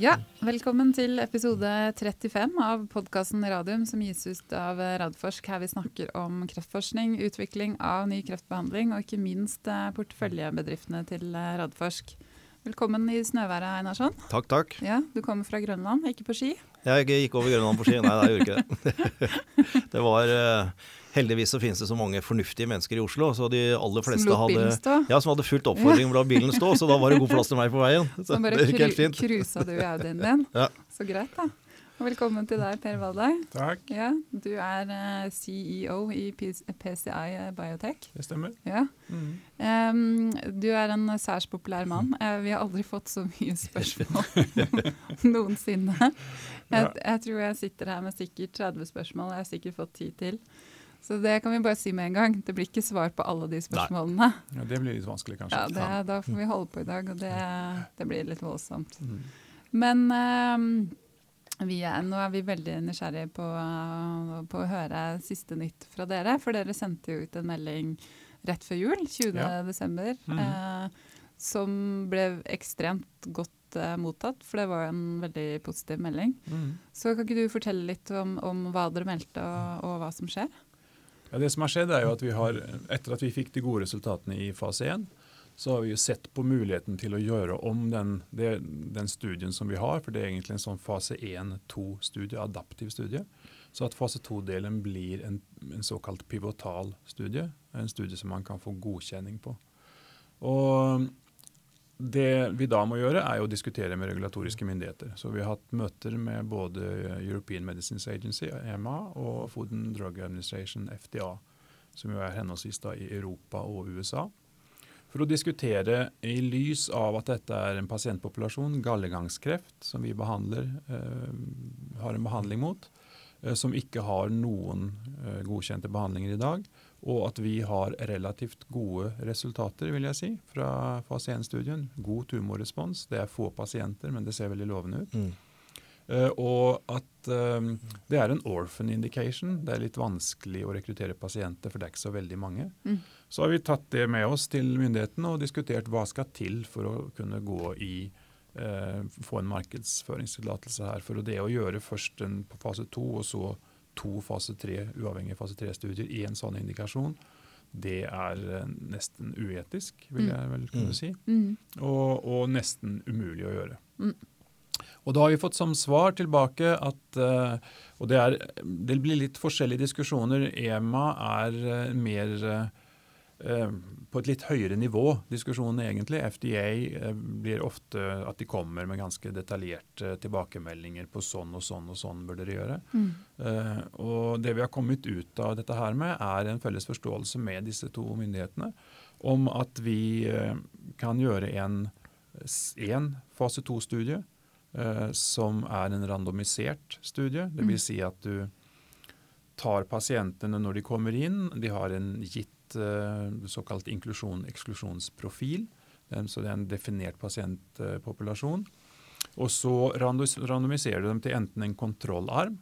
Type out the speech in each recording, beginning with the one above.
Ja, velkommen til episode 35 av podkasten Radium som gis ut av Radforsk. Her vi snakker om kreftforskning, utvikling av ny kreftbehandling og ikke minst eh, porteføljebedriftene til eh, Radforsk. Velkommen i snøværet, Einarsson. Takk, takk. Ja, Du kommer fra Grønland, ikke på ski? Jeg gikk over Grønland på ski. Nei, jeg gjorde ikke det. Det var eh, Heldigvis så finnes det så mange fornuftige mennesker i Oslo, så de aller fleste hadde, ja, som hadde fulgt oppfordringen å la bilen stå, så da var det god plass til meg på veien. Så, så bare det gikk helt fint. cruisa du Audien din. Ja. Så greit, da. Og velkommen til deg, Per Valdai. Takk. Ja, du er uh, CEO i PCI Biotech. Det stemmer. Ja. Mm. Um, du er en særs populær mann. Uh, vi har aldri fått så mye spørsmål noensinne. Jeg, jeg, tror jeg sitter her med sikkert 30 spørsmål. Jeg har sikkert fått ti til. Så det kan vi bare si med en gang. Det blir ikke svar på alle de spørsmålene. Ja, Det blir litt vanskelig, kanskje. Ja, det, Da får vi holde på i dag, og det, det blir litt voldsomt. Mm. Men um, er, nå er vi veldig nysgjerrige på, på, å høre siste nytt fra dere. For dere sendte jo ut en melding rett før jul, 20.12., ja. mm. eh, som ble ekstremt godt eh, mottatt. For det var en veldig positiv melding. Mm. Så kan ikke du fortelle litt om, om hva dere meldte, og, og, hva som skjer? Ja, Det som har skjedd, er jo at vi har, etter at vi fikk de gode resultatene i fase 1, så har vi jo sett på muligheten til å gjøre om den, den studien som vi har. For det er egentlig en sånn fase 1-2-studie, adaptiv studie. Så at fase 2-delen blir en, en, såkalt pivotal studie. En studie som man kan få godkjenning på. Og det vi da må gjøre, er å diskutere med regulatoriske myndigheter. Så vi har hatt møter med både European Medicines Agency, EMA, og Food and Drug Administration, FDA, som jo er henholdsvis da i Europa og USA for å diskutere i lys av at dette er en pasientpopulasjon, gallegangskreft, som vi behandler, eh, har en behandling mot, eh, som ikke har noen eh, godkjente behandlinger i dag, og at vi har relativt gode resultater vil jeg si, fra fase 1-studien. God tumorrespons. Det er få pasienter, men det ser veldig lovende ut. Mm. Uh, og at um, det er en orphan indication. Det er litt vanskelig å rekruttere pasienter, for det er ikke så veldig mange. Mm. Så har vi tatt det med oss til myndighetene og diskutert hva skal til for å kunne gå i uh, få en markedsføringstillatelse her. For det å gjøre først en på fase to og så to fase tre, uavhengige fase tre-studier i en sånn indikasjon, det er uh, nesten uetisk, vil mm. jeg vel kunne mm. si. Mm. Og, og, nesten umulig å gjøre. Mm. Og da har vi fått som svar tilbake at uh, Og det, er, det, blir litt forskjellige diskusjoner. EMA er uh, mer på et litt høyere nivå, diskusjonen egentlig. FDA blir ofte at de kommer med ganske detaljerte tilbakemeldinger på sånn og sånn og sånn bør dere gjøre. Mm. og det vi har kommet ut av dette her med, er en felles forståelse med disse to myndighetene om at vi kan gjøre en, en fase to-studie uh, som er en randomisert studie. Det vil mm. si at du tar pasientene når de kommer inn. De har en gitt uh, såkalt inklusjon-eksklusjonsprofil. Så det er en definert pasientpopulasjon. Og så randomiserer du dem til enten en kontrollarm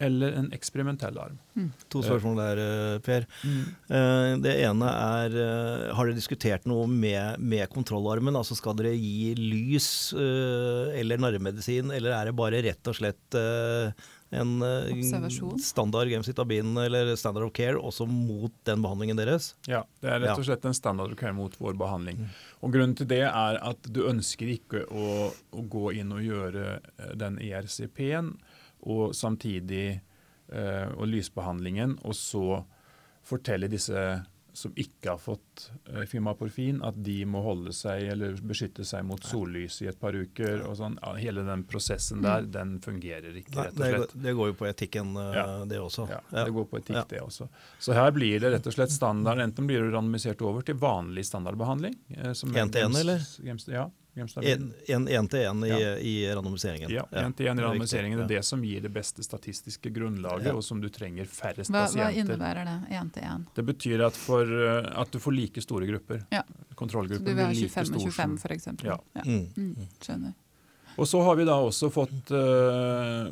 eller en eksperimentell arm. Mm. To spørsmål der, eh, Per. Mm. Eh, det ene er eh, Har dere diskutert noe med, med, kontrollarmen? Altså Skal dere gi lys eller narremedisin, eller er det bare rett og slett en standard gemcitabin eller standard of care også mot den behandlingen deres? Ja, det er rett og slett en standard of care mot vår behandling. Og Grunnen til det er at du ønsker ikke å, å gå inn og gjøre den ERCP-en og samtidig eh, og lysbehandlingen, og så fortelle disse som ikke har fått eh, fimaporfin, at de må holde seg eller beskytte seg mot sollys i et par uker. og sånn. Ja, Hele den prosessen der, mm. den fungerer ikke, rett og slett. Det, går jo på etikken, uh, ja. det også. Ja, det går på etikk, ja. det også. Så her blir det rett og slett standard. Enten blir du randomisert over til vanlig standardbehandling. Én til én, eller? Ja. Én-til-én i, ja. i randomiseringen. Ja, én til én i randomiseringen. Det er det som gir det beste statistiske grunnlaget, ja. og som du trenger færrest hva, pasienter. Hva innebærer det, én-til-én? Det betyr at, for, eh, at, du får like store grupper. Ja. Kontrollgrupper blir like stor. Så du vil ha 25 og 25 f.eks.? Ja. ja. Mm. Mm. Skjønner. Og så har vi da også fått uh,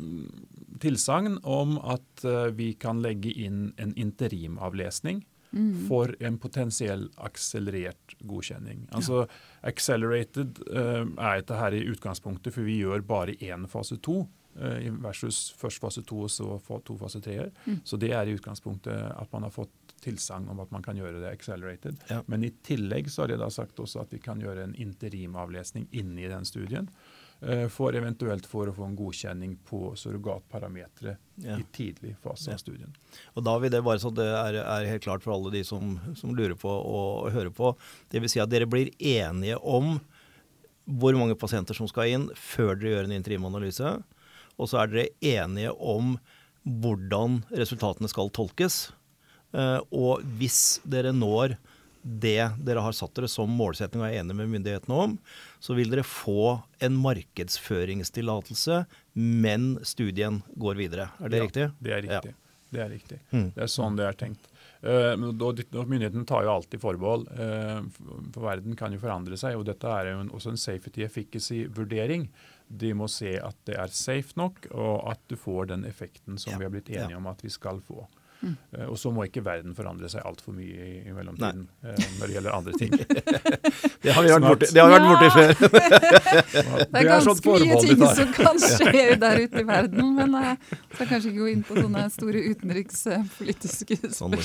tilsagn om at uh, vi kan legge inn en interimavlesning Mm. for en potensiell akselerert godkjenning. Altså Accelerated uh, er dette her i utgangspunktet, for vi gjør bare én fase to. uh, versus først fase to og så to fase treer. Mm. Så det er i utgangspunktet at man har fått tilsagn om at man kan gjøre det accelerated. Ja. Men i tillegg så har jeg da sagt også at vi kan gjøre en interimavlesning inni den studien. Eh, For eventuelt for å få en godkjenning på surrogatparametere Ja. i tidlig fase Ja. av studien. Og da vil det bare så det er, er helt klart for alle de som, som lurer på og hører på. Det vil si at dere blir enige om hvor mange pasienter som skal inn før dere gjør en interimanalyse. Og så er dere enige om hvordan resultatene skal tolkes. Eh, og hvis dere når det dere har satt dere som målsetting og er enige med myndighetene om, så vil dere få en markedsføringstillatelse, men studien går videre. Er det Ja, riktig? Det er Ja. riktig. Det er riktig. Mm. Det er sånn det er tenkt. Eh, Myndighetene tar jo alltid forbehold, eh, for for verden kan jo forandre seg. og Dette er jo en, også en safety efficacy-vurdering. De må se at det er safe nok, og at du får den effekten som Ja, vi har blitt enige om at vi skal få. Mm. Eh, og så må ikke verden forandre seg altfor mye i, i mellomtiden Nei. når det gjelder andre ting. Det har vi vært borti, det har vi vært borti Ja. før. Det er sånn ganske mye ting som kan skje der ute i verden, men jeg skal kanskje ikke gå inn på sånne store utenrikspolitiske Sånn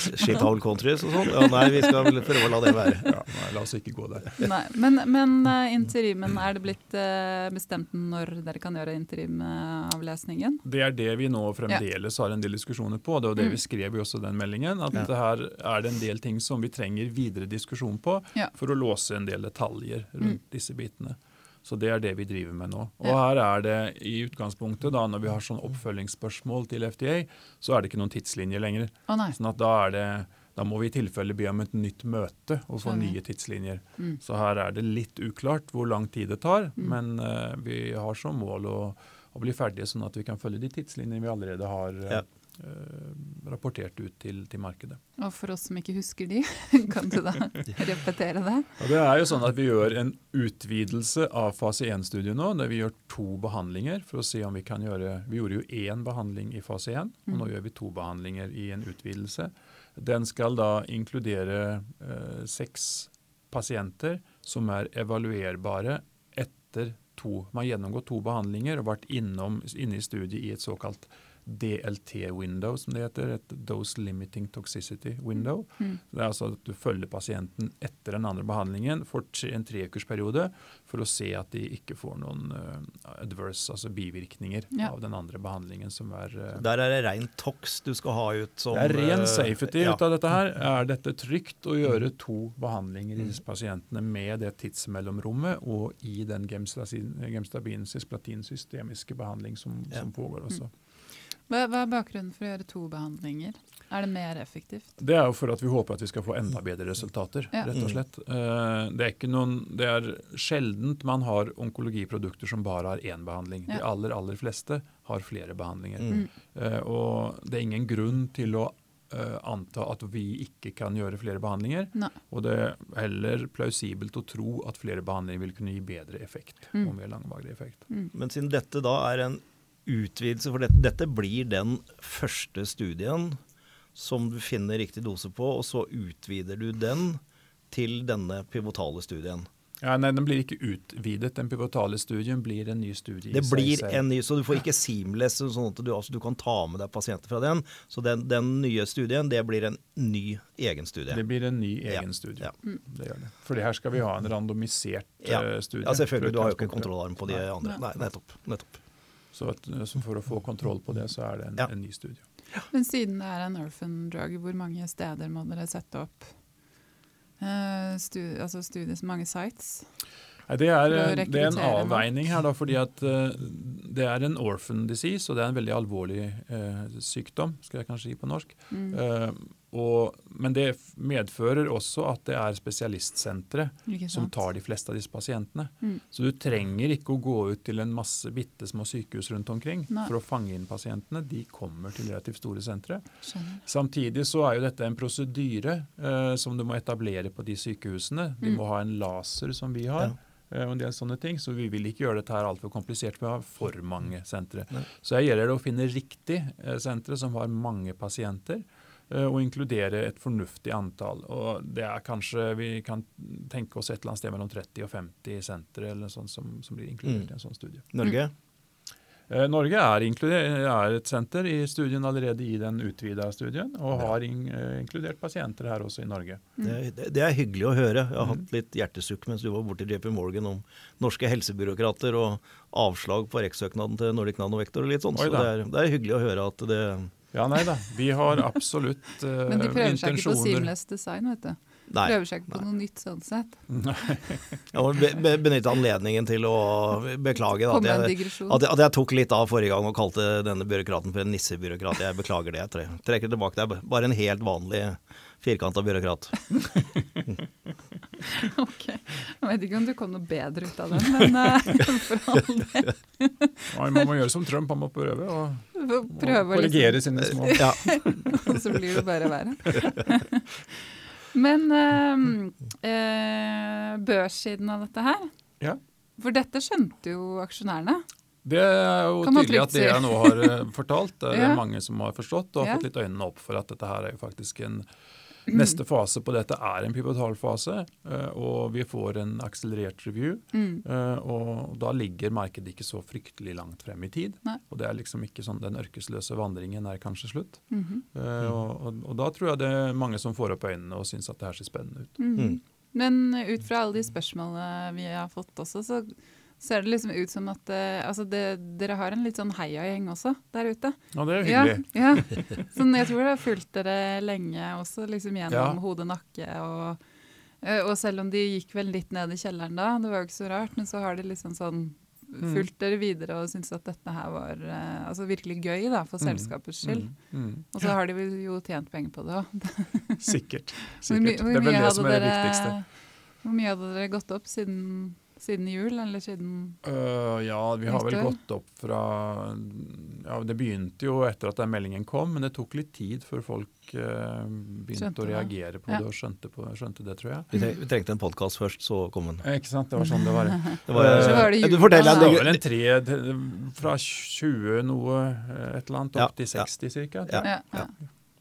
all countries og sånn. Ja, nei, vi skal vel prøve å la det være. Ja, nei, la oss ikke gå der. Nei, men, men eh, interimen, er det blitt eh, bestemt når dere kan gjøre interimavlesningen? Det er det vi nå fremdeles har en del diskusjoner på. Det var det Mm. vi skrev i også den meldingen. At Ja. her er det en del ting som vi trenger videre diskusjon på Ja. for å låse en del detaljer rundt Mm. disse bitene. Så det er det vi driver med nå. Og Ja. her er det i utgangspunktet, da når vi har sånn oppfølgingsspørsmål til FDA, så er det ikke noen tidslinje lenger. Å nei. Sånn at da er det da må vi i tilfelle be om et nytt møte og få nye tidslinjer. Mm. Så her er det litt uklart hvor lang tid det tar, Mm. men uh, vi har som mål å, å bli ferdige sånn at vi kan følge de tidslinjene vi allerede har Uh, Ja. Eh, rapportert ut til, til markedet. Og for oss som ikke husker de, kan du da repetere det? Ja, det er jo sånn at Vi gjør en utvidelse av fase 1-studiet nå, der vi gjør to behandlinger. for å se om Vi kan gjøre, vi gjorde jo én behandling i fase 1, og nå Mm. gjør vi to behandlinger i en utvidelse. Den skal da inkludere eh, seks pasienter som er evaluerbare etter to. Man har gjennomgått to behandlinger og vært innom, inne i studiet i et såkalt DLT-window, som det heter. Et dose limiting toxicity window. Mm. Det er altså at Du følger pasienten etter den andre behandlingen for en treukersperiode for å se at de ikke får noen uh, adverse, altså bivirkninger Ja. av den andre behandlingen. som er... Uh, Der er det ren tox du skal ha ut som det er ren safety safety ja. ut av dette her. Er dette trygt å gjøre to behandlinger i disse pasientene med det tidsmellomrommet og i den gemstabin-cisplatin-systemiske behandling som, Ja. som pågår også? Hva, hva er bakgrunnen for å gjøre to behandlinger? Er det mer effektivt? Det er jo for at vi håper at vi skal få enda bedre resultater, Ja. rett og slett. Eh, Det er, ikke noen, det er sjeldent man har onkologiprodukter som bare har én behandling. De aller, aller fleste har flere behandlinger. Mm. Eh, Og det er ingen grunn til å eh, anta at vi ikke kan gjøre flere behandlinger. Nei. Og det er heller plausibelt å tro at flere behandlinger vil kunne gi bedre effekt. Mm. og mer langvarig effekt. Mm. Men siden dette da er en utvidelse, for dette, dette blir den første studien som du finner riktig dose på, og så utvider du den til denne pivotale studien. Ja, nei, Den blir ikke utvidet. Den pivotale studien blir en ny studie. Det blir en ny, Så du får ikke seamless, sånn at du, altså, du kan ta med deg pasienter fra den. Så den, den nye studien, det blir en ny egen studie. Det blir en ny Ja, egen studie. ja. Det gjør det. Fordi her skal vi ha en randomisert Ja. eh, studie. Ja, selvfølgelig. Du har jo ikke kontrollarm på de Nei. andre. Nei, nettopp. nettopp. Så, at, så for å få kontroll på det, så er det en, Ja. en ny studie. Men siden det er en orphan drug, hvor mange steder må dere sette opp eh, stu, altså studier, mange sites? Nei, det, er, det er en avveining her, da, fordi at uh, det er en orphan disease, og det er en veldig alvorlig uh, sykdom, skal jeg kanskje si på norsk. Mm. Eh, og, men det medfører også at det er spesialistsentre som tar de fleste av disse pasientene. Mm. Så du trenger ikke å gå ut til en masse bitte små sykehus rundt omkring Nei. for å fange inn pasientene. De kommer til relativt store sentre. Skjønner. Samtidig så er jo dette en prosedyre eh, som du må etablere på de sykehusene. De Mm. må ha en laser som vi har. Ja. eh, Og en del sånne ting, så Vi vil ikke gjøre dette her altfor komplisert med å ha for mange sentre. Nei. Så her gjelder det å finne riktig eh, sentre som har mange pasienter. Eh, og inkludere et fornuftig antall. Og det er kanskje, Vi kan tenke oss et eller annet sted mellom 30 og 50 sentre eller sånt som, som blir inkludert mm. i en sånn studie. Norge? Eh, Norge er, er, et senter i studien allerede i den utvida studien, og har in, uh, inkludert pasienter her også i Norge. Mm. Det, det, er hyggelig å høre. Jeg har mm. hatt litt hjertesukk mens du var borte i JP Morgan om norske helsebyråkrater og avslag på REX-søknaden til Nordic Nanovektor og litt sånn. Så det er, det er, hyggelig å høre at det Ja, nei da. Vi har absolutt uh, intensjoner. Men de prøver seg ikke på seamless design, vet du. Nei. Prøver seg ikke på noe nytt sånn sett. Jeg må be benytte anledningen til å beklage da, at, jeg, at, at, jeg, tok litt av forrige gang og kalte denne byråkraten for en nissebyråkrat. Jeg beklager det. Jeg trekker tilbake. Det er bare en helt vanlig firkanta byråkrat. ok. Jeg vet ikke om du kom noe bedre ut av den, men uh, for all del. man må gjøre som Trump, han må prøve å korrigere liksom. sine små ja. Og så blir det bare verre. Men uh, uh, børssiden av dette her ja. For dette skjønte jo aksjonærene. Det er jo tydelig at det jeg nå har fortalt, det er ja. mange som har forstått og har fått litt øynene opp for at dette her er jo faktisk en Neste fase på dette er en pivotalfase, eh, og vi får en akselerert review. Mm. Eh, og da ligger markedet ikke så fryktelig langt frem i tid. Nei. Og det er liksom ikke sånn den ørkesløse vandringen er kanskje slutt. Mm -hmm. og, og, og, da tror jeg det er mange som får opp øynene og syns at det her ser spennende ut. Mm. mm. Men ut fra alle de spørsmålene vi har fått også, så ser det liksom ut som at uh, altså det, dere har en litt sånn heiagjeng også der ute. Ja, det er hyggelig. Ja, ja. Sånn, jeg tror det har fulgt dere lenge også, liksom gjennom ja. hode nakke. Og, uh, og, selv om de gikk vel litt ned i kjelleren da, det var jo ikke så rart, men så har de liksom sånn mm. fulgt dere videre og syntes at dette her var uh, altså virkelig gøy da, for mm. selskapets skyld. Mm. Mm. Og så har de jo tjent penger på det òg. Sikkert. Sikkert. det er vel det som er det viktigste. Hvor mye hadde dere gått opp siden siden jul, eller siden uh, Ja, vi har vel gått opp fra ja, Det begynte jo etter at den meldingen kom, men det tok litt tid før folk uh, begynte skjønte å reagere på ja. det og skjønte, på, skjønte, det, tror jeg. Vi, treng, vi trengte en podkast først, så kom den. Eh, ikke sant, det var sånn det var. det var, uh, var det jul, du forteller, det var vel en tre fra 20 noe, et eller annet, opp til 60 ca. Ja.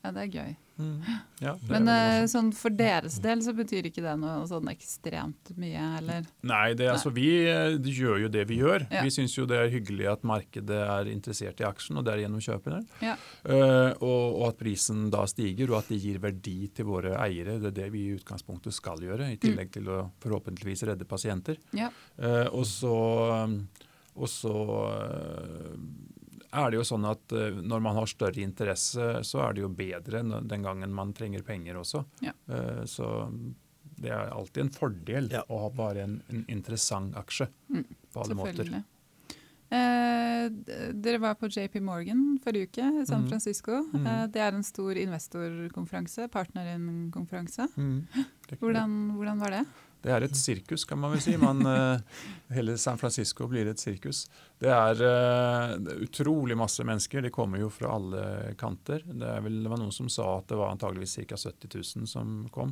Ja. det er gøy. Mm. Ja, Men er sånn for deres del så betyr ikke det noe sånn ekstremt mye, eller? Nei, det, altså, vi eh, gjør jo det vi gjør. Ja. Vi syns jo det er hyggelig at markedet er interessert i aksjen, og derigjennom kjøper den. Ja. Uh, og, og, at prisen da stiger, og at det gir verdi til våre eiere. Det er det vi i utgangspunktet skal gjøre, i tillegg mm. til å forhåpentligvis redde pasienter. Uh, og så, og så er det jo sånn at uh, når man har større interesse, så er det jo bedre den gangen man trenger penger også. Ja. Uh, så det er alltid en fordel ja. å ha bare en, en interessant aksje mm, på alle måter. Eh, dere var på JP Morgan forrige uke i San mm. Francisco. Mm. Eh, det er en stor investorkonferanse, partnerinkonferanse. Mm. Hvordan, hvordan var det? Det er et sirkus, kan man vel si. Man, uh, hele San Francisco blir et sirkus. Det er uh, utrolig masse mennesker. De kommer jo fra alle kanter. Det, vel, det var noen som sa at det var antageligvis ca. 70 000 som kom.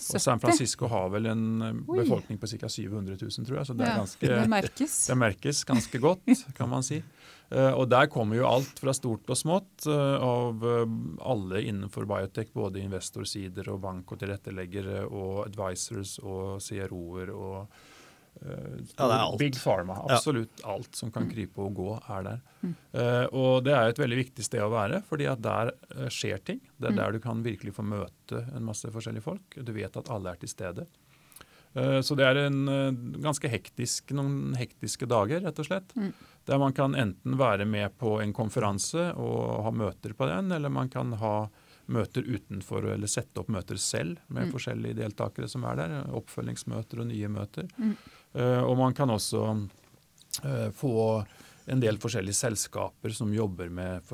70? Og San Francisco har vel en eh, befolkning på ca. 700 000, tror jeg. Så det, ja, ganske, det, merkes. det merkes ganske godt, kan man si. Eh, og Der kommer jo alt fra stort og smått eh, av eh, alle innenfor biotech. Både investorsider og bank og tilretteleggere og advisors og CRO-er og ja, Big Pharma. Absolutt ja. alt som kan krype og gå, er der. Mm. Uh, og det er et veldig viktig sted å være, fordi at der uh, skjer ting. Det er mm. der du kan virkelig få møte en masse forskjellige folk. Du vet at alle er til stede. Uh, så det er en ganske hektisk, noen hektiske dager, rett og slett. Mm. Der man kan enten være med på en konferanse og ha møter på den, eller man kan ha møter utenfor eller sette opp møter selv med mm. forskjellige deltakere som er der. Oppfølgingsmøter og nye møter. Mm. Uh, og man kan også uh, få en del forskjellige selskaper som jobber med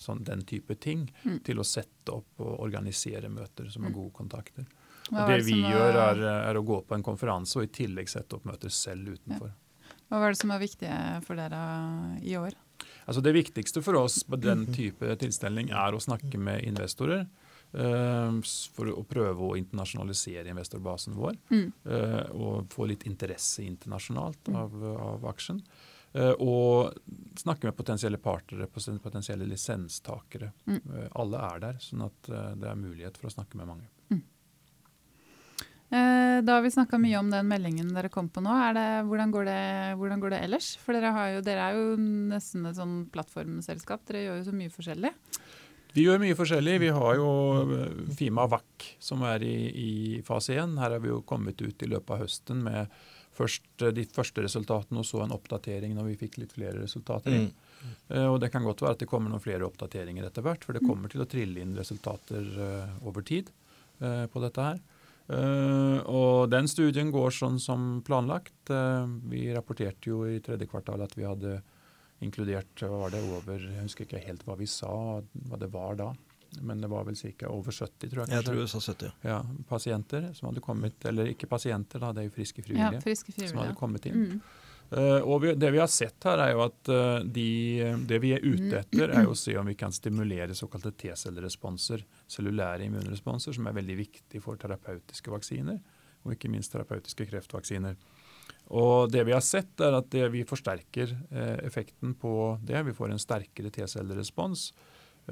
sånn, den type ting, mm. til å sette opp og organisere møter som har mm. gode kontakter. Og det, det vi gjør, er, er, å gå på en konferanse og i tillegg sette opp møter selv utenfor. Ja. Hva var det som var viktig for dere i år? Altså Det viktigste for oss på den type tilstelning er å snakke med investorer. Uh, for å prøve å internasjonalisere investorbasen vår. Mm. Uh, og få litt interesse internasjonalt av, av aksjen. Eh, og snakke med potensielle partnere, potensielle lisenstakere. Mm. Eh, alle er der, sånn at eh, det er mulighet for å snakke med mange. Eh, Da har vi snakka mye om den meldingen dere kom på nå. Det, hvordan, går det, hvordan går det ellers? For dere, har jo, dere er jo nesten et sånn plattformselskap. Dere gjør jo så mye forskjellig. Vi gjør mye forskjellig. Vi har jo eh, Fima VAC som er i, i fase 1. Her har vi jo kommet ut i løpet av høsten med først eh, de første resultatene og så en oppdatering når vi fikk litt flere resultater. inn. Mm. Uh, Og det kan godt være at det kommer noen flere oppdateringer etter hvert, for det kommer til å trille inn resultater uh, over tid uh, på dette her. Og den studien går sånn som planlagt. Vi rapporterte jo i tredje kvartal at vi hadde inkludert hva var det over Jeg husker ikke helt hva vi sa, hva det var da. Men det var vel ca. over 70, tror jeg. Jeg kanskje. tror jeg sa 70. Ja, Pasienter som hadde kommet, eller ikke pasienter, da, det er jo friske frivillige. Ja, friske frivillige, som hadde kommet inn. Mm. Uh, og vi, det vi har sett her, er jo at uh, de, det vi er ute etter, er jo å se om vi kan stimulere såkalte T-celleresponser, cellulære immunresponser, som er veldig viktig for terapeutiske vaksiner, og ikke minst terapeutiske kreftvaksiner. Og det vi har sett, er at det, vi forsterker eh, effekten på det. Vi får en sterkere T-cellerespons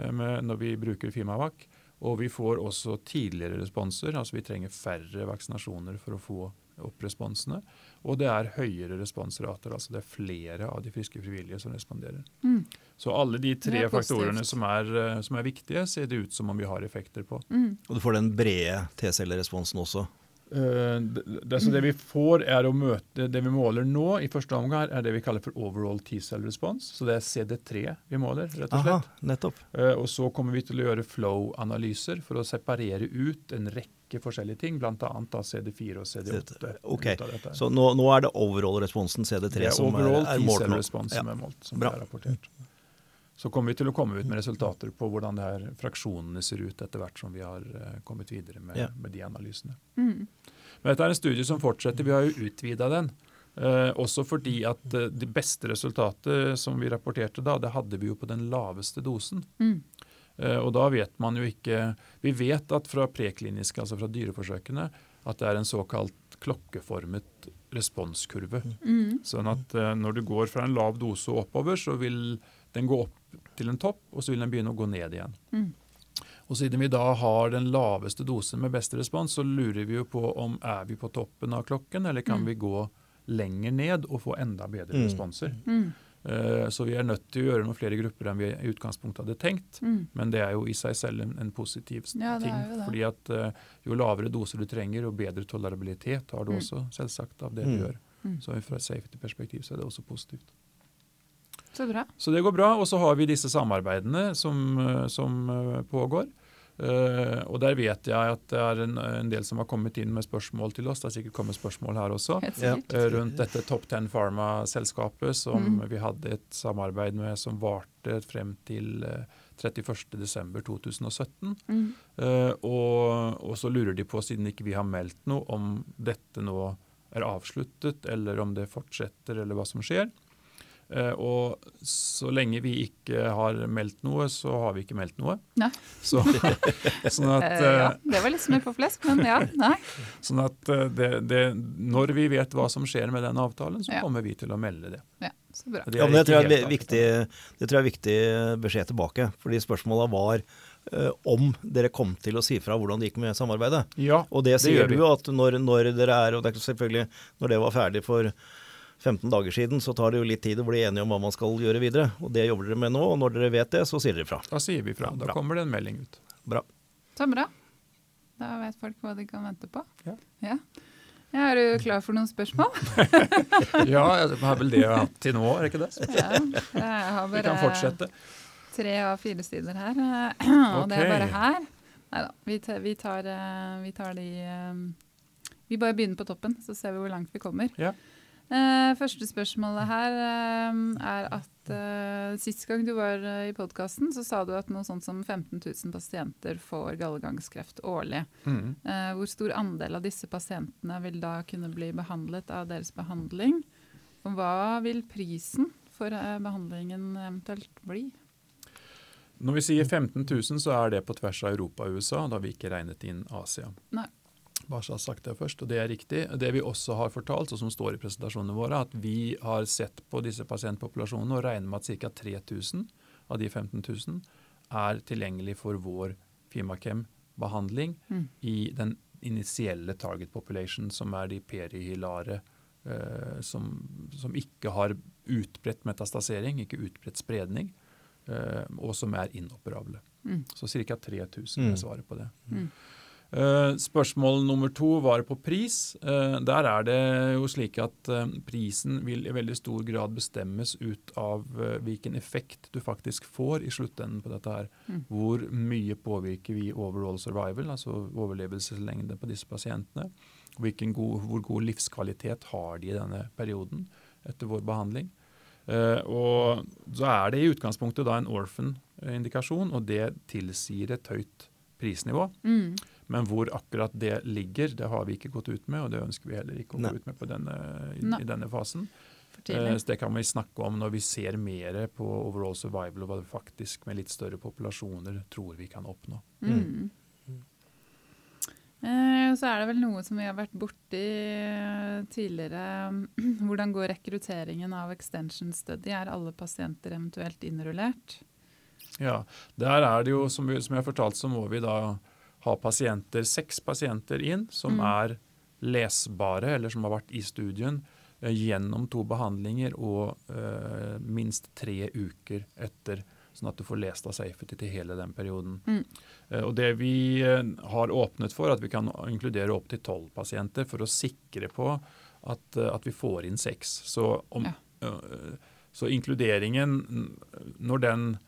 eh, når vi bruker Fimavac. Og vi får også tidligere responser, altså vi trenger færre vaksinasjoner for å få opp responsene. Og det er høyere responsrater, altså det er flere av de friske frivillige som responderer. Mm. Så alle de tre er faktorene som er, eh, som er viktige, ser det ut som om vi har effekter på. Mm. Og du får den brede T-celleresponsen også. Eh, det, det, det vi får er å møte Det vi måler nå i første omgang, er det vi kaller for overall T-cell response. Så det er CD3 vi måler, rett og Aha, nettopp. Eh, og så kommer vi til å gjøre flow-analyser for å separere ut en rekke forskjellige ting, bl.a. CD4 og CD8. Ok. Så nå, nå er det overall-responsen CD3 det er som er, overall er målt T-cell nå. response Ja. som er målt, som Bra. er rapportert. Så kommer vi til å komme ut med resultater på hvordan det her fraksjonene ser ut etter hvert som vi har eh, kommet videre med, Ja. med de analysene. Mm. Men dette er en studie som fortsetter. Vi har jo utvida den. Eh, også fordi at eh, det beste resultatet som vi rapporterte da, det hadde vi jo på den laveste dosen. Mm. Eh, og da vet man jo ikke Vi vet at fra prekliniske, altså fra dyreforsøkene, at det er en såkalt klokkeformet responskurve. Mm. Sånn at eh, når du går fra en lav dose og oppover, så vil den gå opp til en topp, og så vil den begynne å gå ned igjen. Mm. Og siden vi da har den laveste dosen med beste respons, så lurer vi jo på om er vi på toppen av klokken, eller kan Mm. vi gå lenger ned og få enda bedre Mm. responser. Mm. Eh, Så vi er nødt til å gjøre noen flere grupper enn vi i utgangspunktet hadde tenkt. Mm. Men det er jo i seg selv en, en positiv Ja, ting. fordi at uh, jo lavere doser du trenger, jo bedre tolerabilitet har du Mm. også, selvsagt, av det Mm. du gjør. Mm. Så fra et safety-perspektiv så er det også positivt. Så bra. Så det går bra. Og så har vi disse samarbeidene som, eh, som eh, pågår. Uh, og der vet jeg at det er en, en del som har kommet inn med spørsmål til oss. Det er sikkert kommet spørsmål her også. Ja. eh, Rundt dette Top Ten Pharma-selskapet som Mm. vi hadde et samarbeid med som varte frem til uh, 31.12.2017. Mm. Uh, og, og så lurer de på, siden ikke vi har meldt noe, om dette nå er avsluttet, eller om det fortsetter, eller hva som skjer. Eh, og så lenge vi ikke har meldt noe, så har vi ikke meldt noe. Nei. Så, sånn at, Eh, ja, eh, det var litt smør på flesk, men ja. Nei. sånn at det, det, når vi vet hva som skjer med den avtalen, så Ja. kommer vi til å melde det. Ja, så bra. Det Ja, men det tror, jeg er viktig, det tror jeg er viktig beskjed tilbake. Fordi spørsmålet var eh, om dere kom til å si fra hvordan det gikk med samarbeidet. Ja, Og det Det sier gjør du jo at når, når dere er Og det er selvfølgelig når det var ferdig for 15 dager siden, så tar det jo litt tid å bli enige om hva man skal gjøre videre. Og det jobber dere med nå, og når dere vet det, så sier dere fra. da sier vi fra. Ja, Da bra. kommer det en melding ut. Bra. Så bra. Da vet folk hva de kan vente på. Ja. Ja. Ja, er du klar for noen spørsmål? Ja, jeg har vel det jeg har hatt til nå, er det ikke det? Ja, jeg har Vi kan bare fortsette. tre av fire sider her, og det er bare her. Nei da, vi, vi, tar, eh, vi tar de eh, Vi bare begynner på toppen, så ser vi hvor langt vi kommer. Ja. Eh, første spørsmålet her uh, er at uh, sist gang du var i podkasten, så sa du at noe sånt som 15 000 pasienter får gallegangskreft årlig. Mm. Hvor stor andel av disse pasientene vil da kunne bli behandlet av deres behandling? Og hva vil prisen for eh, behandlingen eventuelt bli? Når vi sier 15 000, så er det på tvers av Europa og USA. Da har vi ikke regnet inn Asia. Nei. Bare så jeg har sagt det først, og det er riktig. Det vi også har fortalt, og som står i presentasjonene våre, at vi har sett på disse pasientpopulasjonene og regner med at ca. 3000 av de 15 000 er tilgjengelig for vår Fimakem-behandling Mm. i den initielle target population, som er de perihilare eh, som, som ikke har utbredt metastasering, ikke utbredt spredning, eh, og som er inoperable. Mm. Så ca. 3000 Mm. er svaret på det. Mm. Eh, spørsmål nummer to var på pris. Eh, der er det jo slik at eh, prisen vil i veldig stor grad bestemmes ut av hvilken effekt du faktisk får i sluttenden på dette her. Mm. Hvor mye påvirker vi overall survival, altså overlevelseslengde på disse pasientene. God, hvor god livskvalitet har de i denne perioden etter vår behandling. Eh, og så er det i utgangspunktet da en orphan-indikasjon, og det tilsier et høyt prisnivå. Mm. Men hvor akkurat det ligger, det har vi ikke gått ut med, og det ønsker vi heller ikke å Nei. gå ut med på denne, i, i denne fasen. Eh, så det kan vi snakke om når vi ser mer på overall survival og hva det faktisk med litt større populasjoner tror vi kan oppnå. Mm. Eh, Så er det vel noe som vi har vært borti eh, tidligere. Hvordan går rekrutteringen av extension study? Er alle pasienter eventuelt innrullert? Ja, Der er det jo, som, vi, som jeg har fortalt, så må vi da ha pasienter, seks pasienter inn som Mm. er lesbare, eller som har vært i studien eh, gjennom to behandlinger og uh, minst tre uker etter, sånn at du får lest av safety til hele den perioden. Mm. Uh, og det vi uh, har åpnet for, at vi kan inkludere opp til tolv pasienter for å sikre på at, at vi får inn seks. Så, om, Ja. så inkluderingen, når den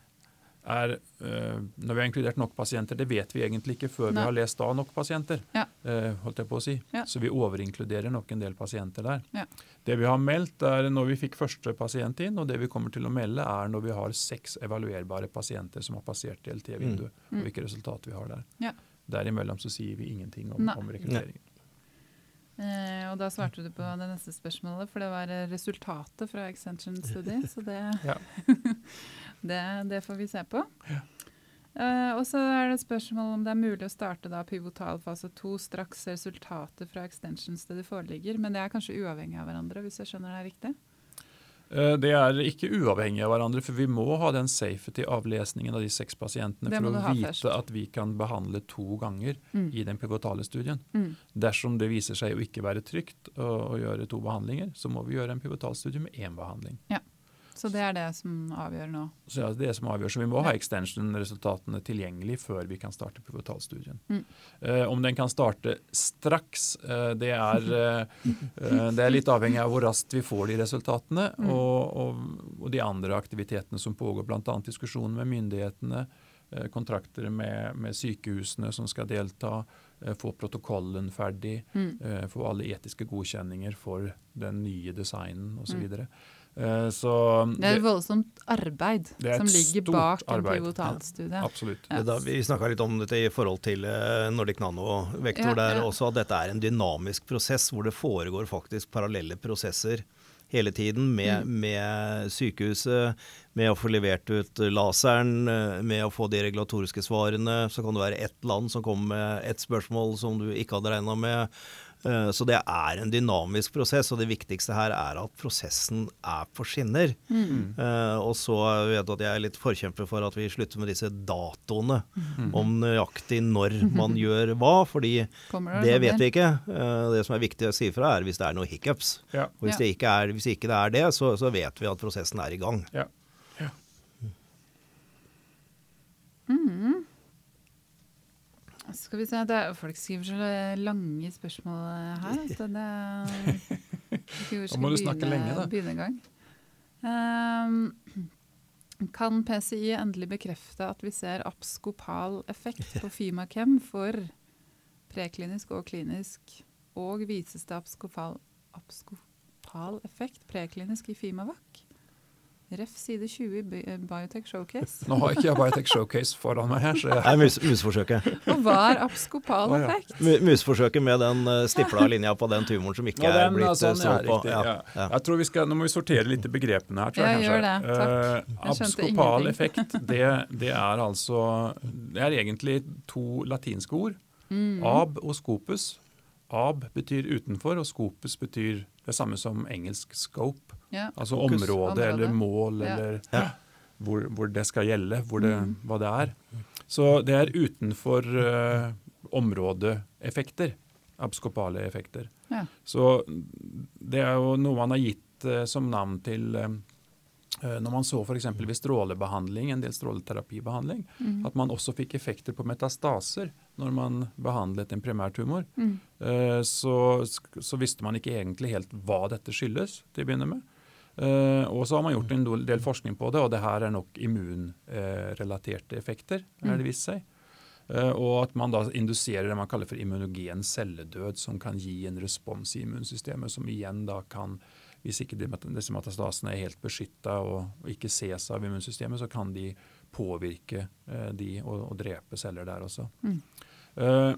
er eh, Når vi har inkludert nok pasienter, det vet vi egentlig ikke før Nei. vi har lest av nok pasienter. Ja. eh, holdt jeg på å si. Ja. Så vi overinkluderer nok en del pasienter der. Ja. Det vi har meldt er når vi fikk første pasient inn, og det vi kommer til å melde er når vi har seks evaluerbare pasienter som har passert DLT-vinduet, Mm. og hvilke resultater vi har der. Ja. Derimellom så sier vi ingenting om, Nei. om rekruttering. Eh, og da svarte du på det neste spørsmålet, for det var resultatet fra extension study. Så det, Ja. det, det får vi se på. Ja. Uh, og så er det et spørsmål om det er mulig å starte da pivotalfase 2 straks resultatet fra extension-stedet foreligger. Men det er kanskje uavhengig av hverandre, hvis jeg skjønner det er riktig? Eh, Det er ikke uavhengig av hverandre, for vi må ha den safety-avlesningen av de seks pasientene for å vite først. at vi kan behandle to ganger Mm. i den pivotale studien. Mm. Dersom det viser seg å ikke være trygt å, å gjøre to behandlinger, så må vi gjøre en pivotalstudie med én behandling. Så det er det som avgjør nå. Så det er det som avgjør. Så vi må ha extension-resultatene tilgjengelig før vi kan starte pivotalstudien. Mm. Eh, om den kan starte straks, eh, det, er, eh, eh, det er litt avhengig av hvor raskt vi får de resultatene, Mm. og, og, og de andre aktivitetene som pågår, bl.a. diskusjoner med myndighetene, kontrakter med, med sykehusene som skal delta, få protokollen ferdig, Mm. få alle etiske godkjenninger for den nye designen osv. Mm. Eh, så Det er et voldsomt arbeid Det er som ligger bak en pivotalstudie. Ja, Absolutt. Ja. Da, vi snakka litt om dette i forhold til eh, Nordic Nano-vektor Ja, der også, at dette er en dynamisk prosess hvor det foregår faktisk parallelle prosesser hele tiden med, Mm. med sykehuset, med å få levert ut laseren, eh, med å få de regulatoriske svarene. Så kan det være ett land som kommer med ett spørsmål som du ikke hadde regna med. Eh, Så det er en dynamisk prosess, og det viktigste her er at prosessen er på skinner. Mm. Eh, og så vet du at jeg er litt forkjemper for at vi slutter med disse datoene Mm. om nøyaktig når man gjør hva, fordi det, det sånn vet vi ikke. Eh, det som er viktig å si fra, er hvis det er noen hiccups. Ja. Og hvis, Ja. det ikke er, hvis ikke det er det, så, så vet vi at prosessen er i gang. Ja. Mhm. Skal vi se, er, Folk skriver så lange spørsmål her. Så det, er, Da må du snakke begynne- lenge, da. Begynne gang. Um, kan PCI endelig bekrefte at vi ser abskopal effekt på Fimakem for preklinisk og klinisk, og vises det abskopal, abskopal effekt preklinisk i Fimavac? Ref side 20 i Biotech Showcase. Nå har ikke jeg Biotech Showcase foran meg her, så Det jeg er mus, musforsøket. Og hva er abskopal ja. effekt? Mu- Musforsøket med den uh, stipla linja på den tumoren som ikke Ja, er blitt altså, uh, den er strålt på. Ja, ja. ja. Jeg tror vi skal, Nå må vi sortere litt i begrepene her. tror Ja, jeg kanskje. gjør det. Takk. Eh, Jeg abskopal effekt, det, det er altså Det er egentlig to latinske ord. Mm. Ab og scopus. ab betyr utenfor, og scopus betyr det er samme som engelsk scope. Ja. Altså Fokus. område, Område. eller mål Ja. eller Ja. hvor, hvor det skal gjelde, hvor det, Mm. hva det er. Så det er utenfor uh, områdeeffekter. Abskopale effekter. Ja. Så det er jo noe man har gitt uh, som navn til eh, når man så f.eks. ved strålebehandling, en del stråleterapibehandling, Mm. at man også fikk effekter på metastaser når man behandlet en primærtumor. Mm. Eh, så, så visste man ikke egentlig helt hva dette skyldes til å begynne med. Eh, og så har man gjort en del- forskning på det, og det her er nok immunrelaterte effekter, er det vist seg. Eh, og at man da induserer det man kaller for immunogen celledød, som kan gi en respons i immunsystemet, som igjen da kan hvis ikke disse metastasene er helt beskytta og, ikke ses av immunsystemet, så kan de påvirke de og, og drepe celler der også. Mm. Eh,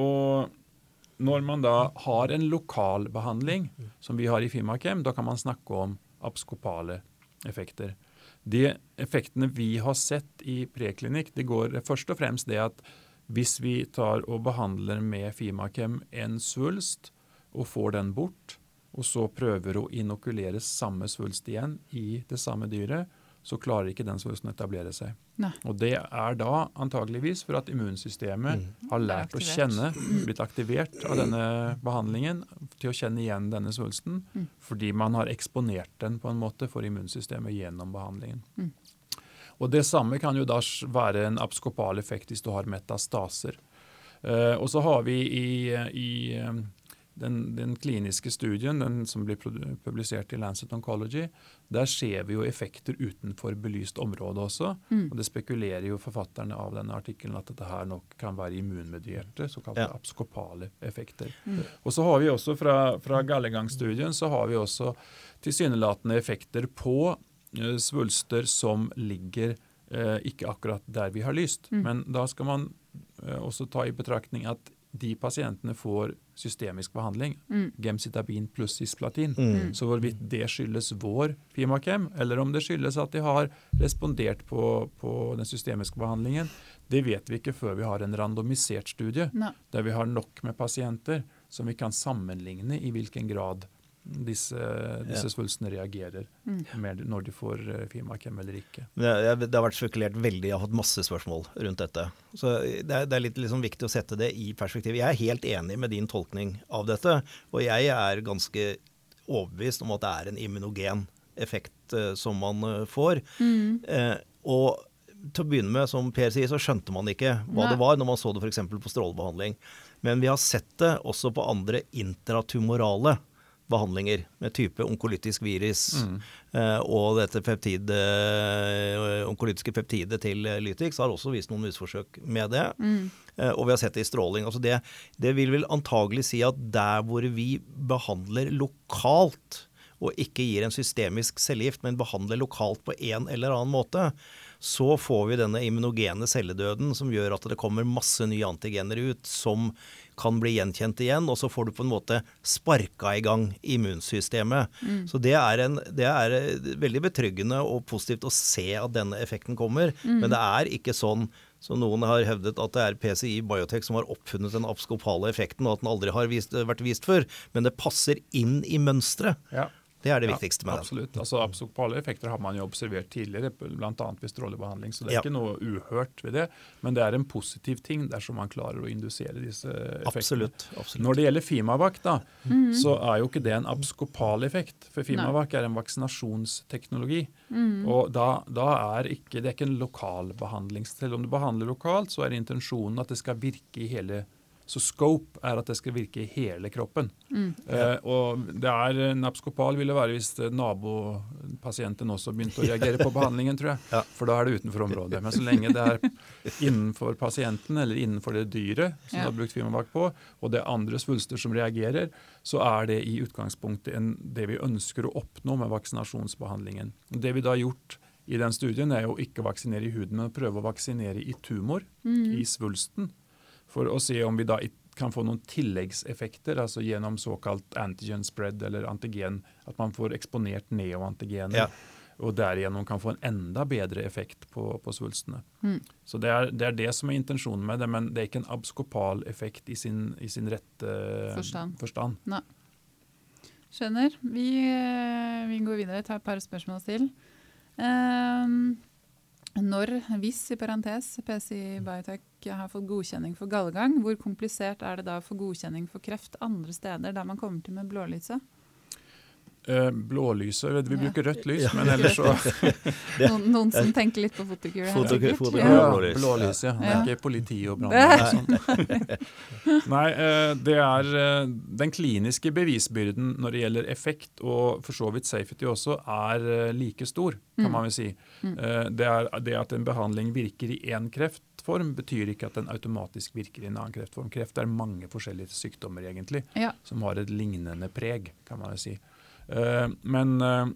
og når man da har en lokal behandling, som vi har i Fimakem, da kan man snakke om abskopale effekter. De effektene vi har sett i preklinikk, det går først og fremst det at hvis vi tar og behandler med Fimakem en svulst og får den bort, og så prøver å inokulere samme svulst igjen i det samme dyret, så klarer ikke den svulsten å etablere seg. Nei. Og det er da antageligvis for at immunsystemet har lært å kjenne, blitt aktivert av denne behandlingen til å kjenne igjen denne svulsten, Mm. fordi man har eksponert den på en måte for immunsystemet gjennom behandlingen. Mm. Og Det samme kan jo da være en abskopal effekt hvis du har metastaser. Uh, og så har vi i, i eh, den, den kliniske studien den som blir publisert i Lancet Oncology, der ser vi jo effekter utenfor belyst område også. Mm. Og Det spekulerer jo forfatterne av denne artikkelen at dette her nok kan være immunmedierte, såkalte Ja. abskopale effekter. Mm. Og så har vi også fra, fra Gallegang-studien så har vi også tilsynelatende effekter på eh, svulster som ligger eh, ikke akkurat der vi har lyst. Mm. Men da skal man også ta i betraktning at de pasientene får systemisk behandling, Mm. gemcitabin pluss cisplatin. Mm. Så hvorvidt det skyldes vår Fimakem, eller om det skyldes at de har respondert på, på den systemiske behandlingen, det vet vi ikke før vi har en randomisert studie Nei. der vi har nok med pasienter som vi kan sammenligne i hvilken grad disse, disse Ja. svulstene reagerer Mm. med når de får eh, Fimakem eller ikke. Det, det har vært spekulert veldig, jeg har fått masse spørsmål rundt dette. Så Det er, det er litt liksom viktig å sette det i perspektiv. Jeg er helt enig med din tolkning av dette, og jeg er ganske overbevist om at det er en immunogen effekt uh, som man uh, får. Mm. Uh, og til å begynne med, som Per sier, så skjønte man ikke hva Nei. det var når man så det f.eks. på strålebehandling. Men vi har sett det også på andre intratumorale behandlinger med type onkolytisk virus Mm. eh, og dette peptid, eh, onkolytiske peptidet til Lytix har også vist noen musforsøk med det. Mm. Eh, og vi har sett det i stråling. Altså det, det vil vel antagelig si at der hvor vi behandler lokalt, og ikke gir en systemisk cellegift, men behandler lokalt på en eller annen måte, så får vi denne immunogene celledøden som gjør at det kommer masse nye antigener ut som kan bli gjenkjent igjen, og så får du på en måte sparka i gang immunsystemet. Så det er, en, det er eh, veldig betryggende og positivt å se at denne effekten kommer, men det er ikke sånn så noen har hevdet at det er PCI Biotech som har oppfunnet den abskopale effekten, og at den aldri har vist, vært vist før. Men det passer inn i mønsteret. Ja. Det er det Ja, viktigste med den. Absolutt. Altså, absokpale effekter har man jo observert tidligere, bl.a. ved strålebehandling. Så det er Ja. ikke noe uhørt ved det. Men det er en positiv ting dersom man klarer å indusere disse effektene. Absolutt. absolutt. Når det gjelder Fimavac, da, Mm. så er jo ikke det en abskopal effekt. For Fimavac er en vaksinasjonsteknologi. Mm. Og da, da er ikke, det er ikke en lokal behandling. Selv om du behandler lokalt, så er intensjonen at det skal virke i hele Så scope er at det skal virke i hele kroppen. Mm. Eh, og det er Napskopal ville være hvis eh, nabopasienten også begynte å reagere på behandlingen, tror jeg. Ja. For da er det utenfor området. Men så lenge det er innenfor pasienten eller innenfor det dyret som Ja. du har brukt firmavakt på, og det er andre svulster som reagerer, så er det i utgangspunktet en, det vi ønsker å oppnå med vaksinasjonsbehandlingen. Det vi da har gjort i den studien, er jo ikke å vaksinere i huden, men å prøve å vaksinere i tumor, Mm. i svulsten, for å se om vi da kan få noen tilleggseffekter, altså gjennom såkalt antigen spread eller antigen, at man får eksponert neoantigener. Ja. og derigjennom kan få en enda bedre effekt på, på svulstene. Mm. Så det er, det er, det som er intensjonen med det, men det er ikke en abskopal effekt i sin, i sin rette Forstand. forstand. Skjønner. Vi, eh, vi går videre. Tar et par spørsmål til. Ehm, når, hvis i parentes PCI Biotech har fått godkjenning for gallegang, hvor komplisert er det da å få godkjenning for kreft andre steder der man kommer til med blålyset? Eh, blålyset Vi Ja. bruker rødt lys, Ja. men ellers så Noen, noen som tenker litt på fotokur her, Fotokur, sikkert. Ja. Ja, blålys. blålys, ja. Det er ikke politi og brann. Nei, eh, det er eh, den kliniske bevisbyrden når det gjelder effekt, og for så vidt safety også, er like stor, kan Mm. man vel si. Mm. Eh, Det, er, det at en behandling virker i én kreftform, betyr ikke at den automatisk virker i en annen kreftform. Kreft er mange forskjellige sykdommer egentlig, Ja. som har et lignende preg, kan man jo si. Eh, Men eh,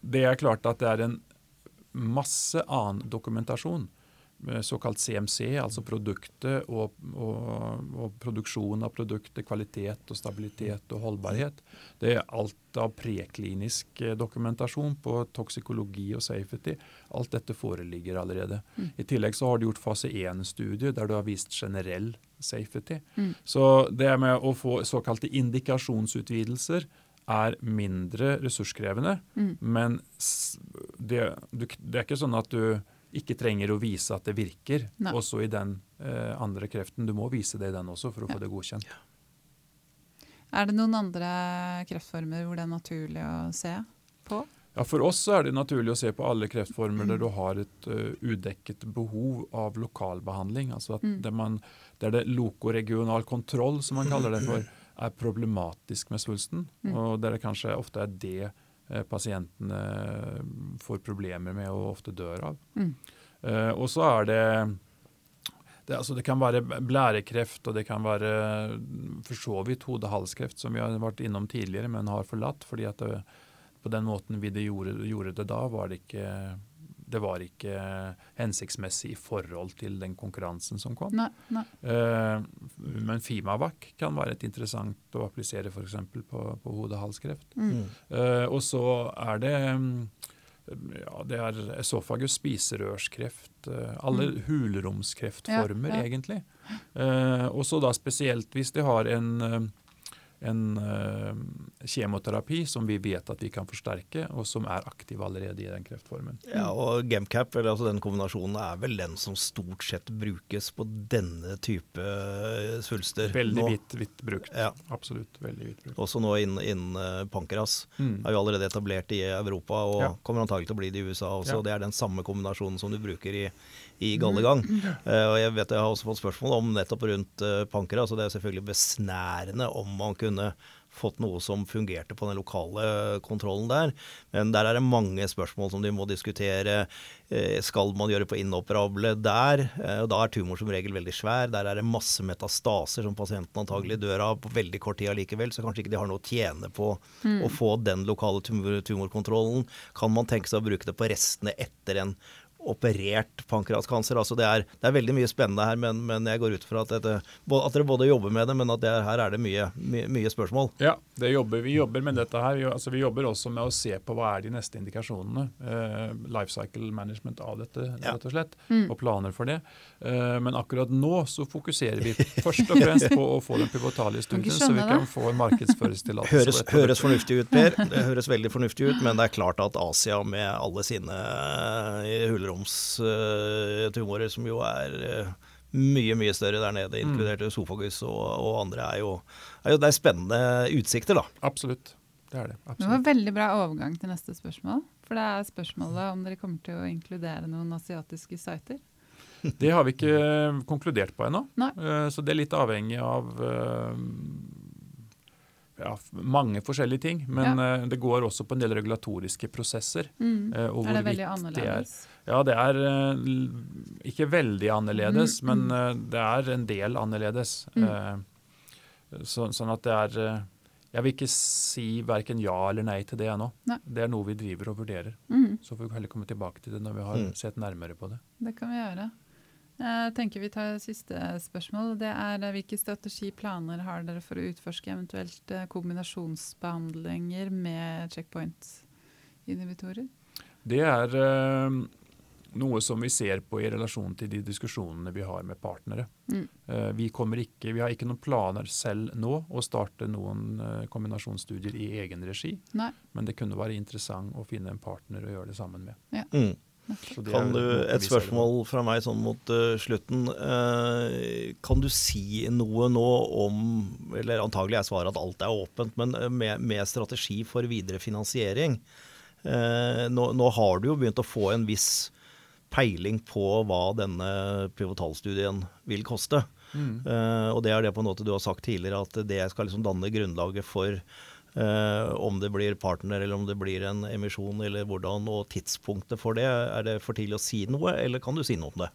det er klart at det er en masse annen dokumentasjon. eh, Såkalt CMC, altså produktet og, og, og produksjon av produktet, kvalitet og stabilitet og holdbarhet. Det er alt av preklinisk dokumentasjon på toksikologi og safety. Alt dette foreligger allerede. Mm. I tillegg så har du gjort fase 1-studie der du har vist generell safety. Mm. Så det med å få såkalte indikasjonsutvidelser er mindre ressurskrevende. Mm. Men det, du, det er ikke sånn at du ikke trenger å vise at det virker Nei. også i den eh, andre kreften. Du må vise det i den også for å Ja. få det godkjent. Er det noen andre kreftformer hvor det er naturlig å se på? Ja, For oss så er det naturlig å se på alle kreftformer Mm. der du har et uh, udekket behov av lokalbehandling. Altså at Mm. det, man, der det lokoregional kontroll, som man kaller det for, er problematisk med svulsten. Mm. Og der det kanskje ofte er det eh, pasientene eh, får problemer med og ofte dør av. Mm. Eh, og så er det det, altså det kan være blærekreft, og det kan være for så vidt hode-halskreft, som vi har vært innom tidligere, men har forlatt. fordi at det, på den måten vi det gjorde, gjorde det da, var det ikke det var ikke hensiktsmessig i forhold til den konkurransen som kom. Nei, nei. Eh, men Fimavac kan være et interessant å applisere f.eks. på, på hode-halskreft. Mm. Mm. Eh, og så er det mm, ja, det er esofagus, spiserørskreft, eh, alle Mm. hulromskreftformer Ja, ja. egentlig. Eh, og så da spesielt hvis de har en, en uh, kjemoterapi som vi vet at vi kan forsterke, og som er aktiv allerede i den kreftformen. Ja, og Gemcap, eller altså den kombinasjonen, er vel den som stort sett brukes på denne type eh, svulster. Veldig hvitt vidt, vidt brukt. Ja. Absolutt veldig vidt brukt. Også nå innen, inn eh, pankras. Mm. Er jo allerede etablert i Europa og Ja. kommer antagelig til å bli det i USA også. Ja. Det er den samme kombinasjonen som du bruker i, i gallegang. Eh, og jeg vet jeg har også fått spørsmål om nettopp rundt uh, Så og det er selvfølgelig besnærende om man kunne fått noe som fungerte på den lokale kontrollen der. Men der er det mange spørsmål som de må diskutere. Eh, skal man gjøre på inoperable der? Eh, og da er tumor som regel veldig svær. Der er det masse metastaser som pasienten antagelig dør av på veldig kort tid allikevel, så kanskje ikke de har noe å tjene på Mm. å få den lokale tumor tumorkontrollen. Kan man tenke seg å bruke det på restene etter en operert pankraskancer. Altså det, det er veldig mye spennende her, men, men jeg går ut fra at, dette, at dere både jobber med det, men at det, her er det mye, mye, mye spørsmål. Ja, det jobber, vi jobber med dette her. Vi, altså, vi jobber også med å se på hva er de neste indikasjonene. Uh, life cycle management av dette, Ja. rett og slett. Mm. Og planer for det. Uh, men akkurat nå så fokuserer vi først og fremst på å få den pivotale studien, så vi kan få en markedsføringstillatelse. Høres, høres fornuftig ut, Per. Det høres veldig fornuftig ut, men det er klart at Asia med alle sine eh, hulromstumorer, som jo er eh, mye, mye større der nede, Mm. inkludert øsofagus og, og andre, er jo, er jo Det er spennende utsikter, da. Absolutt. Det er det. Det var veldig bra overgang til neste spørsmål. For det er spørsmålet om dere kommer til å inkludere noen asiatiske sider. Det har vi ikke konkludert på ennå. Eh, Så det er litt avhengig av eh, ja, mange forskjellige ting. Men ja. det går også på en del regulatoriske prosesser. Mm. eh, og Er det veldig annerledes? det er-? Ja, det er eh, ikke veldig annerledes, Mm, men mm. eh, det er en del annerledes. Mm. Eh, Så, sånn at det er Jeg vil ikke si verken ja eller nei til det ennå. Det er noe vi driver og vurderer. Mm. Så får vi heller komme tilbake til det når vi har Mm. sett nærmere på det. Det kan vi gjøre. Jeg tenker vi tar siste spørsmål. Det er Hvilke strategiplaner har dere for å utforske eventuelt eh, kombinasjonsbehandlinger med checkpoint-inhibitorer? Det er eh, noe som vi ser på i relasjon til de diskusjonene vi har med partnere. Mm. Eh, vi, ikke, vi, har ikke noen planer selv nå å starte noen eh, kombinasjonsstudier i egen regi. Nei. Men det kunne være interessant å finne en partner å gjøre det sammen med. Ja. Mm. Kan du, Et spørsmål fra meg sånn mot uh, slutten. Uh, kan du si noe nå om Eller antagelig er svaret at alt er åpent, men med, med strategi for videre finansiering. Uh, nå, nå har du jo begynt å få en viss peiling på hva denne pivotalstudien vil koste. Mm. Uh, og det er det på en måte du har sagt tidligere, at det skal liksom danne grunnlaget for uh, om det blir partner eller om det blir en emisjon, eller hvordan, og tidspunktet for det. Er det for tidlig å si noe, eller kan du si noe om det?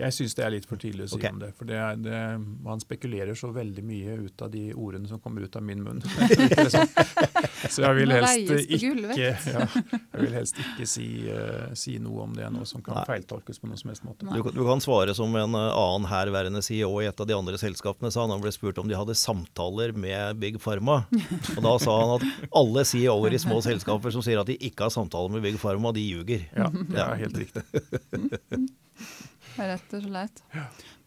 Jeg syns det er litt for tidlig å si okay. om det. For det er, det, man spekulerer så veldig mye ut av de ordene som kommer ut av min munn. så jeg vil helst ikke, ja, jeg vil helst ikke si, uh, si noe om det nå som kan Nei. feiltolkes på noen som helst måte. Du, kan- du kan svare som en eh, annen herværende CEO i et av de andre selskapene sa han ble spurt om de hadde samtaler med Big Pharma. Og da sa han at alle CEO-er i små selskaper som sier at de ikke har samtaler med Big Pharma, de ljuger. Ja, det er helt riktig. Rett og slett.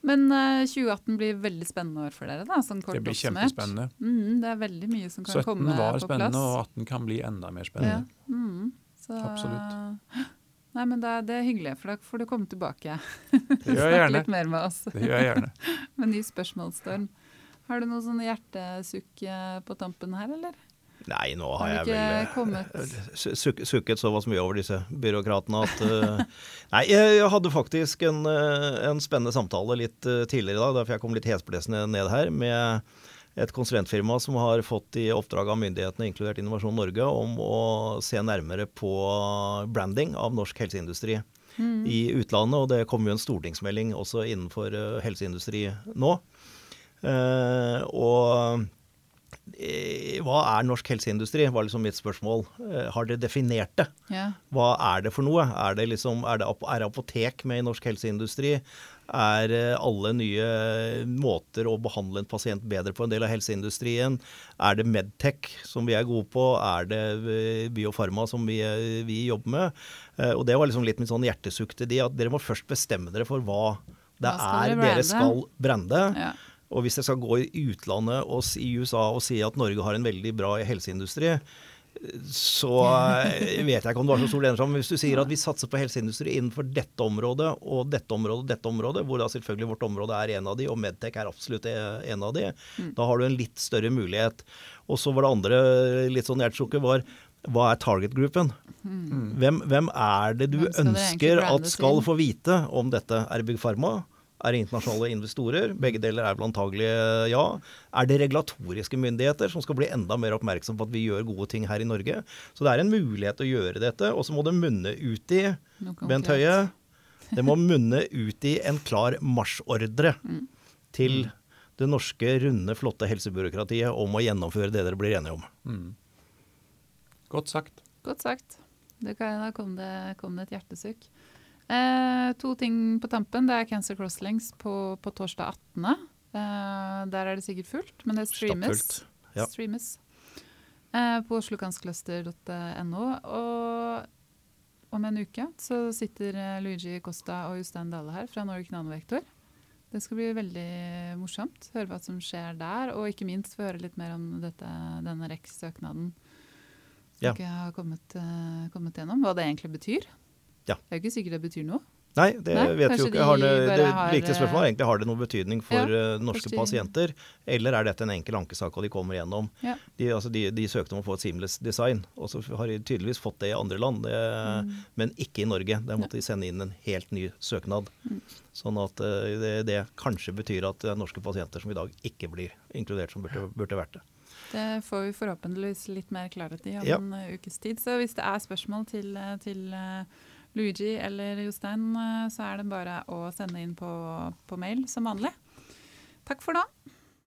Men uh, 2018 blir veldig spennende år for dere, da, sånn kort Det blir kjempespennende. Mm, det er veldig mye som kan 17 komme var på spennende, plass. og 18 kan bli enda mer Ja. spennende. mhm. Så, Absolutt. Nei, men det det er hyggelig, for da får du komme tilbake. Det gjør jeg gjerne. litt mer med oss Det gjør jeg gjerne. med ny spørsmålsstorm. Har du noe sånn hjertesukk eh, på tampen her, eller? Nei, nå Har har jeg vel eh, suk sukket såpass mye over disse byråkratene at eh, Nei, jeg, hadde faktisk en, eh, en spennende samtale litt tidligere i dag, derfor jeg kom litt hesblesende ned her, med et konsulentfirma som har fått i oppdrag av myndighetene, inkludert Innovasjon Norge, om å se nærmere på branding av norsk helseindustri Mm. i utlandet. Og det kommer jo en stortingsmelding også innenfor helseindustri nå. Og hva er norsk helseindustri, var liksom mitt spørsmål. Eh, har dere definert det? Ja. Hva er det for noe? Er det, liksom, er det er apotek med i norsk helseindustri? Er eh, alle nye måter å behandle en pasient bedre på en del av helseindustrien? Er det Medtech som vi er gode på? Er det eh, biofarma som vi, eh, vi jobber med? Eh, Og det var liksom litt mitt sånn hjertesukk til de, at dere må først bestemme dere for hva det Hva er dere dere brande? skal brande. ja. Og hvis jeg skal gå i utlandet og i USA og si at Norge har en veldig bra helseindustri, så eh, vet jeg ikke om det var så stor om. Men hvis du sier at vi satser på helseindustri innenfor dette området og dette området og dette området, hvor da selvfølgelig vårt område er en av de, og Medtech er absolutt en av de, da har du en litt større mulighet. Og så var det andre litt sånn hjertesukket var hva er target-gruppen? Hvem, hvem er det du ønsker at skal få vite om dette? Er det Big Pharma? Er det internasjonale investorer? Begge deler er vel antagelig eh, ja. Er det regulatoriske myndigheter som skal bli enda mer oppmerksom på at vi gjør gode ting her i Norge? Så det er en mulighet å gjøre dette. Og så må det munne ut i Bent. Høie, det må munne ut i en klar marsjordre Mm. til det norske, runde, flotte helsebyråkratiet om å gjennomføre det dere blir enige om. Mm. Godt sagt. Godt sagt. Det kan, da kom det, kom det et hjertesukk. Eh, to ting på tampen. Det er Cancer Crosslinks på, på torsdag 18. Eh, der er det sikkert fullt, men det streames. Ja. streames. Eh, på oslokanskluster.no. Og om en uke så sitter eh, Luigi Costa og Jostein Dale her fra Nordic Nanovektor. Det skal bli veldig morsomt. Høre hva som skjer der, og ikke minst få høre litt mer om dette, denne REX-søknaden som Ja. ikke har kommet, eh, kommet gjennom. Hva det egentlig betyr. Ja. Det er jo ikke sikkert det betyr noe. Nei, det Nei, vet vi jo ikke. Har det, viktige spørsmålet eh, er egentlig har det noe betydning for Ja, eh, norske kanskje pasienter, eller er dette en enkel ankesak og de kommer gjennom? Ja. De, altså de, de søkte om å få et seamless design, og så har de tydeligvis fått det i andre land, det, Mm. men ikke i Norge. Der måtte de sende inn en helt ny søknad. Mm. Sånn at eh, det, det kanskje betyr at det er norske pasienter som i dag ikke blir inkludert, som burde, burde vært det. Det får vi forhåpentligvis litt mer klarhet i om Ja. en ukes tid. Så hvis det er spørsmål til, til Luigi eller Jostein, eh, så er det bare å sende inn på, på mail som vanlig. Takk for nå.